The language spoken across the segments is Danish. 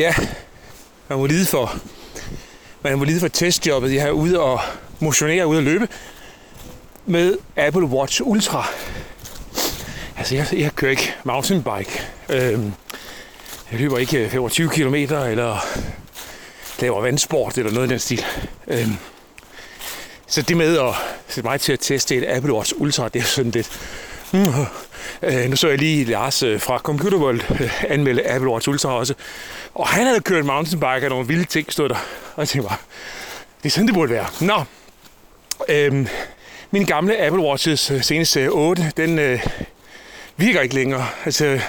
Ja, man må lide for, man må lide for testjobbet. Jeg er ude og motionere, ude at løbe med Apple Watch Ultra. Altså, jeg, jeg kører ikke mountainbike. Øhm, jeg løber ikke øh, 25 km eller laver vandsport eller noget i den stil. Øhm, så det med at sætte mig til at teste et Apple Watch Ultra, det er sådan lidt... Mm, øh, nu så jeg lige Lars øh, fra Computer World øh, anmelde Apple Watch Ultra også. Og han havde kørt mountainbike og nogle vilde ting stod der. Og jeg tænkte bare, det er sådan, det burde være. Nå, øhm, min gamle Apple Watches øh, seneste 8, den øh, virker ikke længere. Altså,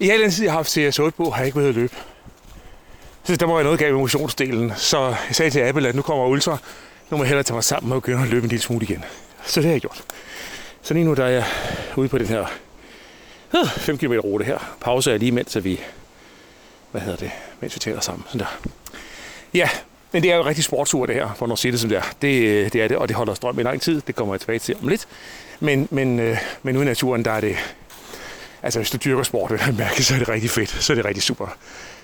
i al den tid, jeg har haft CS8 på, har jeg ikke været at løbe. Så der må være noget galt med motionsdelen. Så jeg sagde til Apple, at nu kommer Ultra. Nu må jeg hellere tage mig sammen og begynde at løbe en lille smule igen. Så det har jeg gjort. Så lige nu der er jeg ude på den her 5 km rute her. Pause er lige mens vi, hvad hedder det, mens vi taler sammen. Sådan der. Ja, men det er jo en rigtig sportsur det her, for når sige det som det er. Det, det er det, og det holder strøm i lang tid. Det kommer jeg tilbage til om lidt. Men, men, øh, men men i naturen, der er det... Altså, hvis du dyrker sport, vil jeg mærke, så er det rigtig fedt. Så er det rigtig super,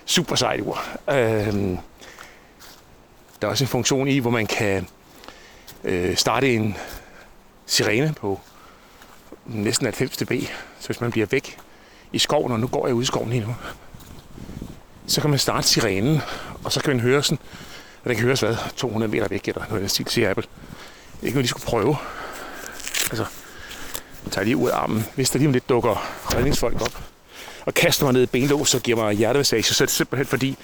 super sejt ur. Øhm, der er også en funktion i, hvor man kan øh, starte en sirene på næsten 90 dB. Så hvis man bliver væk i skoven, og nu går jeg ud i skoven lige nu, så kan man starte sirenen, og så kan man høre sådan, og den kan høres hvad, 200 meter væk, eller noget af stil, siger Apple. Ikke noget, de skulle prøve. Altså, tager lige ud af armen. Hvis der lige om lidt dukker redningsfolk op, og kaster mig ned i benlås og giver mig hjertevassage, så er det simpelthen fordi,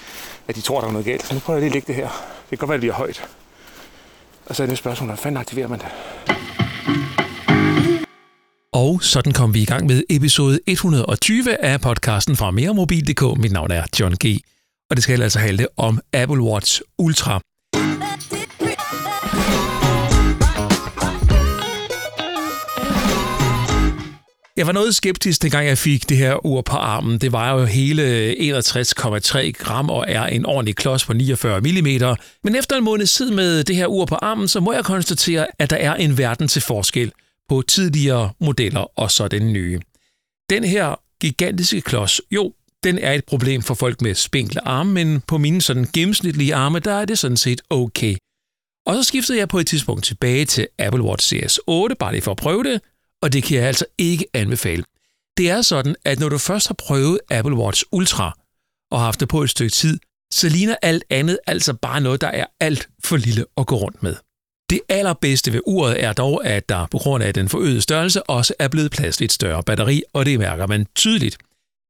at de tror, der er noget galt. Så nu prøver jeg lige at lægge det her. Det kan godt være, at det bliver højt. Og så er det et spørgsmål, hvordan fanden aktiverer man det? Og sådan kom vi i gang med episode 120 af podcasten fra meremobil.dk. Mit navn er John G. Og det skal altså handle om Apple Watch Ultra. Jeg var noget skeptisk, dengang jeg fik det her ur på armen. Det var jo hele 61,3 gram og er en ordentlig klods på 49 mm. Men efter en måned tid med det her ur på armen, så må jeg konstatere, at der er en verden til forskel på tidligere modeller og så den nye. Den her gigantiske klods, jo, den er et problem for folk med spinkle arme, men på mine sådan gennemsnitlige arme, der er det sådan set okay. Og så skiftede jeg på et tidspunkt tilbage til Apple Watch Series 8, bare lige for at prøve det, og det kan jeg altså ikke anbefale. Det er sådan, at når du først har prøvet Apple Watch Ultra og haft det på et stykke tid, så ligner alt andet altså bare noget, der er alt for lille at gå rundt med. Det allerbedste ved uret er dog, at der på grund af den forøgede størrelse også er blevet plads til et større batteri, og det mærker man tydeligt.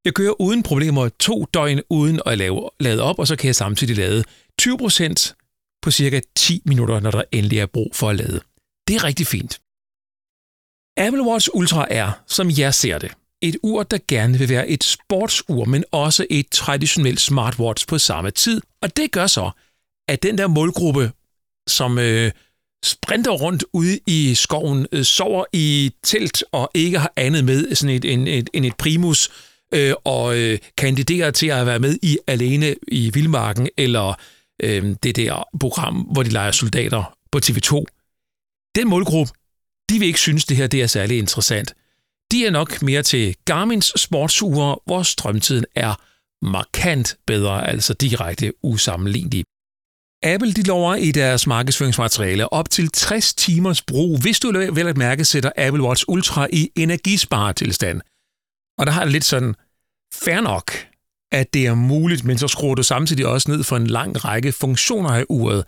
Jeg kører uden problemer to døgn uden at lave, lade op, og så kan jeg samtidig lade 20% på cirka 10 minutter, når der endelig er brug for at lade. Det er rigtig fint. Apple Watch Ultra er, som jeg ser det, et ur, der gerne vil være et sportsur, men også et traditionelt smartwatch på samme tid. Og det gør så, at den der målgruppe, som øh, sprinter rundt ude i skoven, øh, sover i telt og ikke har andet med sådan et, en, et, en et primus, øh, og øh, kandiderer til at være med i Alene i Vildmarken, eller øh, det der program, hvor de leger soldater på TV2. Den målgruppe, de vil ikke synes, det her det er særlig interessant. De er nok mere til Garmins sportsure, hvor strømtiden er markant bedre, altså direkte usammenlignelig. Apple de lover i deres markedsføringsmateriale op til 60 timers brug, hvis du vel at mærke sætter Apple Watch Ultra i energisparetilstand. Og der har det lidt sådan, fair nok, at det er muligt, men så skruer du samtidig også ned for en lang række funktioner i uret.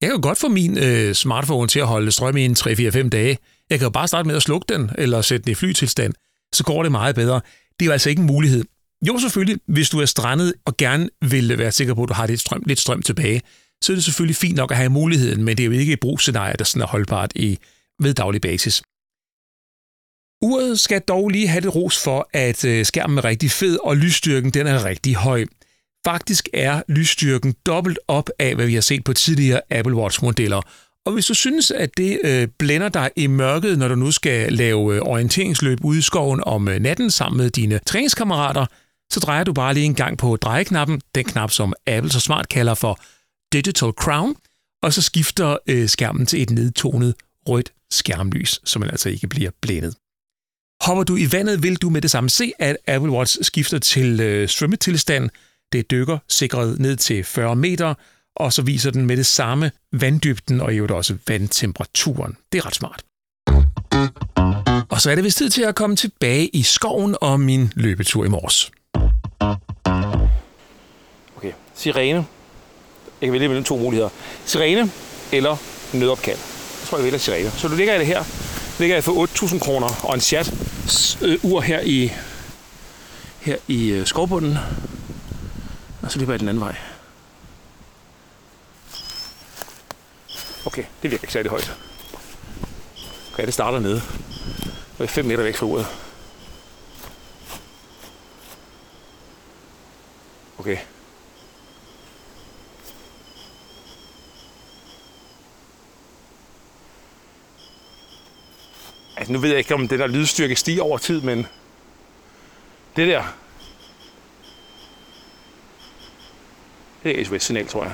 Jeg kan godt få min øh, smartphone til at holde strøm i en 3-4-5 dage. Jeg kan jo bare starte med at slukke den, eller sætte den i flytilstand. Så går det meget bedre. Det er jo altså ikke en mulighed. Jo, selvfølgelig, hvis du er strandet og gerne vil være sikker på, at du har lidt strøm, lidt strøm tilbage, så er det selvfølgelig fint nok at have muligheden, men det er jo ikke et brugsscenarie, der sådan er holdbart i, ved daglig basis. Uret skal dog lige have det ros for, at øh, skærmen er rigtig fed, og lysstyrken den er rigtig høj. Faktisk er lysstyrken dobbelt op af, hvad vi har set på tidligere Apple Watch-modeller. Og hvis du synes, at det øh, blænder dig i mørket, når du nu skal lave øh, orienteringsløb ude i skoven om øh, natten sammen med dine træningskammerater, så drejer du bare lige en gang på drejeknappen, den knap, som Apple så smart kalder for Digital Crown, og så skifter øh, skærmen til et nedtonet rødt skærmlys, så man altså ikke bliver blændet. Hopper du i vandet, vil du med det samme se, at Apple Watch skifter til øh, svømmetilstand, Det dykker sikret ned til 40 meter, og så viser den med det samme vanddybden og i øvrigt også vandtemperaturen. Det er ret smart. Og så er det vist tid til at komme tilbage i skoven og min løbetur i morges. Okay, sirene. Jeg kan vælge mellem to muligheder. Sirene eller nødopkald. Jeg tror, jeg vælger sirene. Så du ligger i det her. Ligger jeg for 8.000 kroner og en chat øh, ur her i, her i øh, skovbunden. Og så løber jeg den anden vej. Okay, det virker ikke særlig højt. Okay, det starter nede. Og jeg er 5 meter væk fra uret. Okay. Altså, nu ved jeg ikke, om den der lydstyrke stiger over tid, men det der, det er SOS-signal, tror jeg.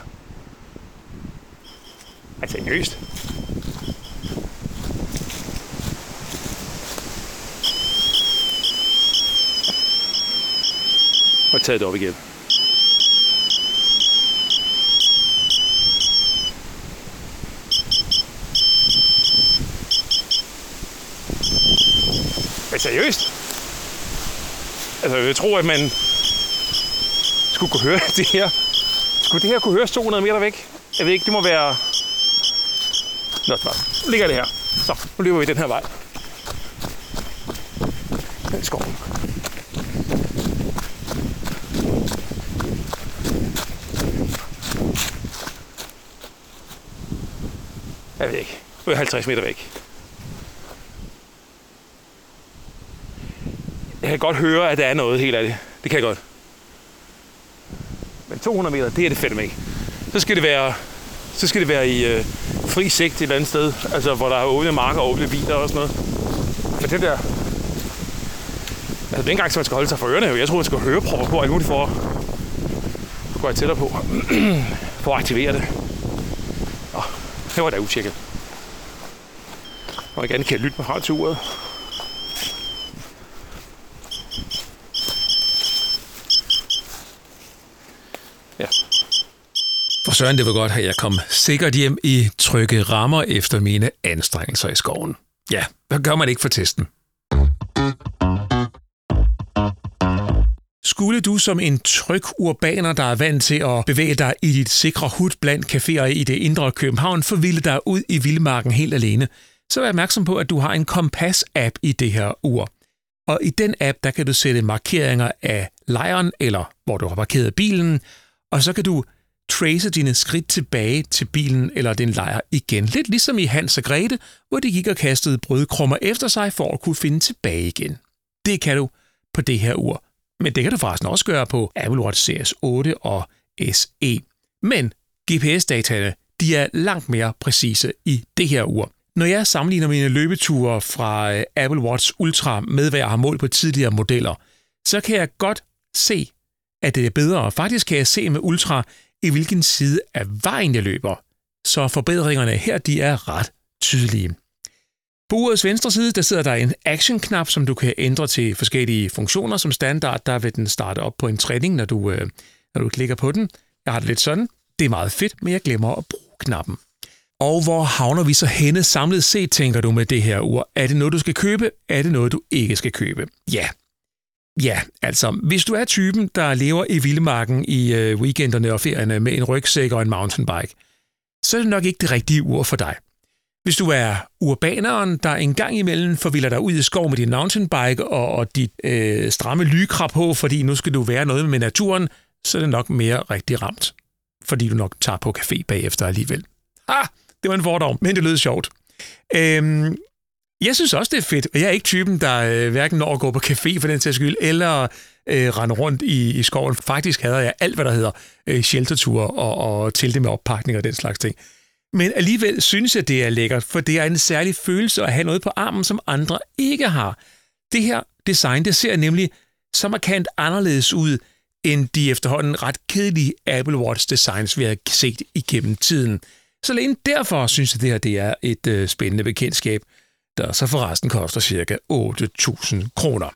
Altså, seriøst. Og taget det op igen. Seriøst? Altså, jeg tror, at man skulle kunne høre det her. Skulle det her kunne høres 200 meter væk? Jeg ved ikke, det må være... Nå, nu ligger det her. Så, nu løber vi den her vej. Den i skoven. Jeg ved ikke. Nu er 50 meter væk. Jeg kan godt høre, at der er noget helt af det. Det kan jeg godt. Men 200 meter, det er det fedt med. Så skal det være, så skal det være i øh, fri sigt et eller andet sted. Altså, hvor der er åbne marker og åbne biler og sådan noget. Men det der... Altså, dengang, så man skal holde sig for ørerne. Jeg tror, man skal høre på, på alt muligt for at gå tættere på. for at aktivere det. Åh, det var da utjekket. Og jeg gerne kan lytte med radiouret. For søren, det var godt, at jeg kom sikkert hjem i trygge rammer efter mine anstrengelser i skoven. Ja, hvad gør man ikke for testen? Skulle du som en tryg urbaner, der er vant til at bevæge dig i dit sikre hud blandt caféer i det indre København, forvilde dig ud i vildmarken helt alene, så vær opmærksom på, at du har en kompas-app i det her ur. Og i den app, der kan du sætte markeringer af lejren, eller hvor du har parkeret bilen, og så kan du trace dine skridt tilbage til bilen eller din lejr igen. Lidt ligesom i Hans og Grete, hvor de gik og kastede brødkrummer efter sig for at kunne finde tilbage igen. Det kan du på det her ur. Men det kan du forresten også gøre på Apple Watch Series 8 og SE. Men GPS-dataene, de er langt mere præcise i det her ur. Når jeg sammenligner mine løbeture fra øh, Apple Watch Ultra med, hvad jeg har målt på tidligere modeller, så kan jeg godt se, at det er bedre. Faktisk kan jeg se med Ultra, i hvilken side af vejen jeg løber. Så forbedringerne her, de er ret tydelige. På urets venstre side, der sidder der en action-knap, som du kan ændre til forskellige funktioner. Som standard, der vil den starte op på en træning, når du, øh, når du klikker på den. Jeg har det lidt sådan. Det er meget fedt, men jeg glemmer at bruge knappen. Og hvor havner vi så henne samlet set, tænker du med det her ur? Er det noget, du skal købe? Er det noget, du ikke skal købe? Ja. Ja, altså, hvis du er typen, der lever i vildmarken i øh, weekenderne og ferierne med en rygsæk og en mountainbike, så er det nok ikke det rigtige ur for dig. Hvis du er urbaneren, der en gang imellem forvilder dig ud i skov med din mountainbike og, og dit øh, stramme lykrap på, fordi nu skal du være noget med naturen, så er det nok mere rigtig ramt. Fordi du nok tager på café bagefter alligevel. Ah, det var en fordom, men det lød sjovt. Øhm, jeg synes også, det er fedt, og jeg er ikke typen, der øh, hverken når at gå på café for den sags skyld, eller øh, rende rundt i, i skoven. Faktisk hader jeg alt, hvad der hedder øh, shelterture og, og telte med oppakning og den slags ting. Men alligevel synes jeg, det er lækkert, for det er en særlig følelse at have noget på armen, som andre ikke har. Det her design, det ser nemlig så markant anderledes ud, end de efterhånden ret kedelige Apple Watch designs, vi har set igennem tiden. Så alene derfor synes jeg, det her det er et øh, spændende bekendtskab, der så forresten koster ca. 8.000 kroner.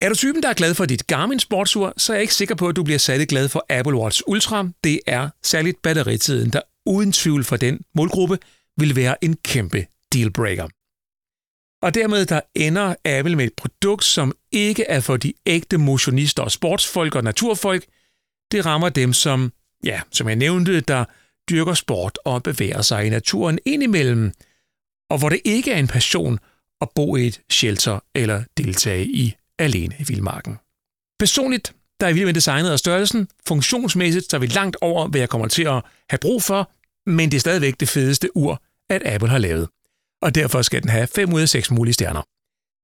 Er du typen, der er glad for dit Garmin sportsur, så er jeg ikke sikker på, at du bliver særlig glad for Apple Watch Ultra. Det er særligt batteritiden, der uden tvivl for den målgruppe vil være en kæmpe dealbreaker. Og dermed der ender Apple med et produkt, som ikke er for de ægte motionister og sportsfolk og naturfolk. Det rammer dem, som, ja, som jeg nævnte, der dyrker sport og bevæger sig i naturen indimellem, og hvor det ikke er en passion at bo i et shelter eller deltage i alene i vildmarken. Personligt, der er jeg med designet og størrelsen. Funktionsmæssigt så er vi langt over, hvad jeg kommer til at have brug for, men det er stadigvæk det fedeste ur, at Apple har lavet. Og derfor skal den have 5 ud af 6 mulige stjerner.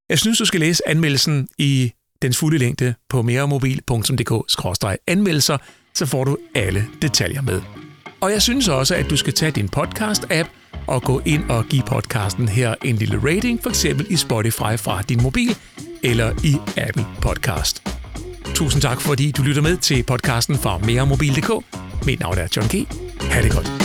Jeg synes, du skal læse anmeldelsen i dens fulde længde på meremobil.dk-anmeldelser, så får du alle detaljer med. Og jeg synes også, at du skal tage din podcast-app og gå ind og give podcasten her en lille rating, for eksempel i Spotify fra din mobil eller i Apple Podcast. Tusind tak, fordi du lytter med til podcasten fra meremobil.dk. Mit navn er John G. Ha' det godt.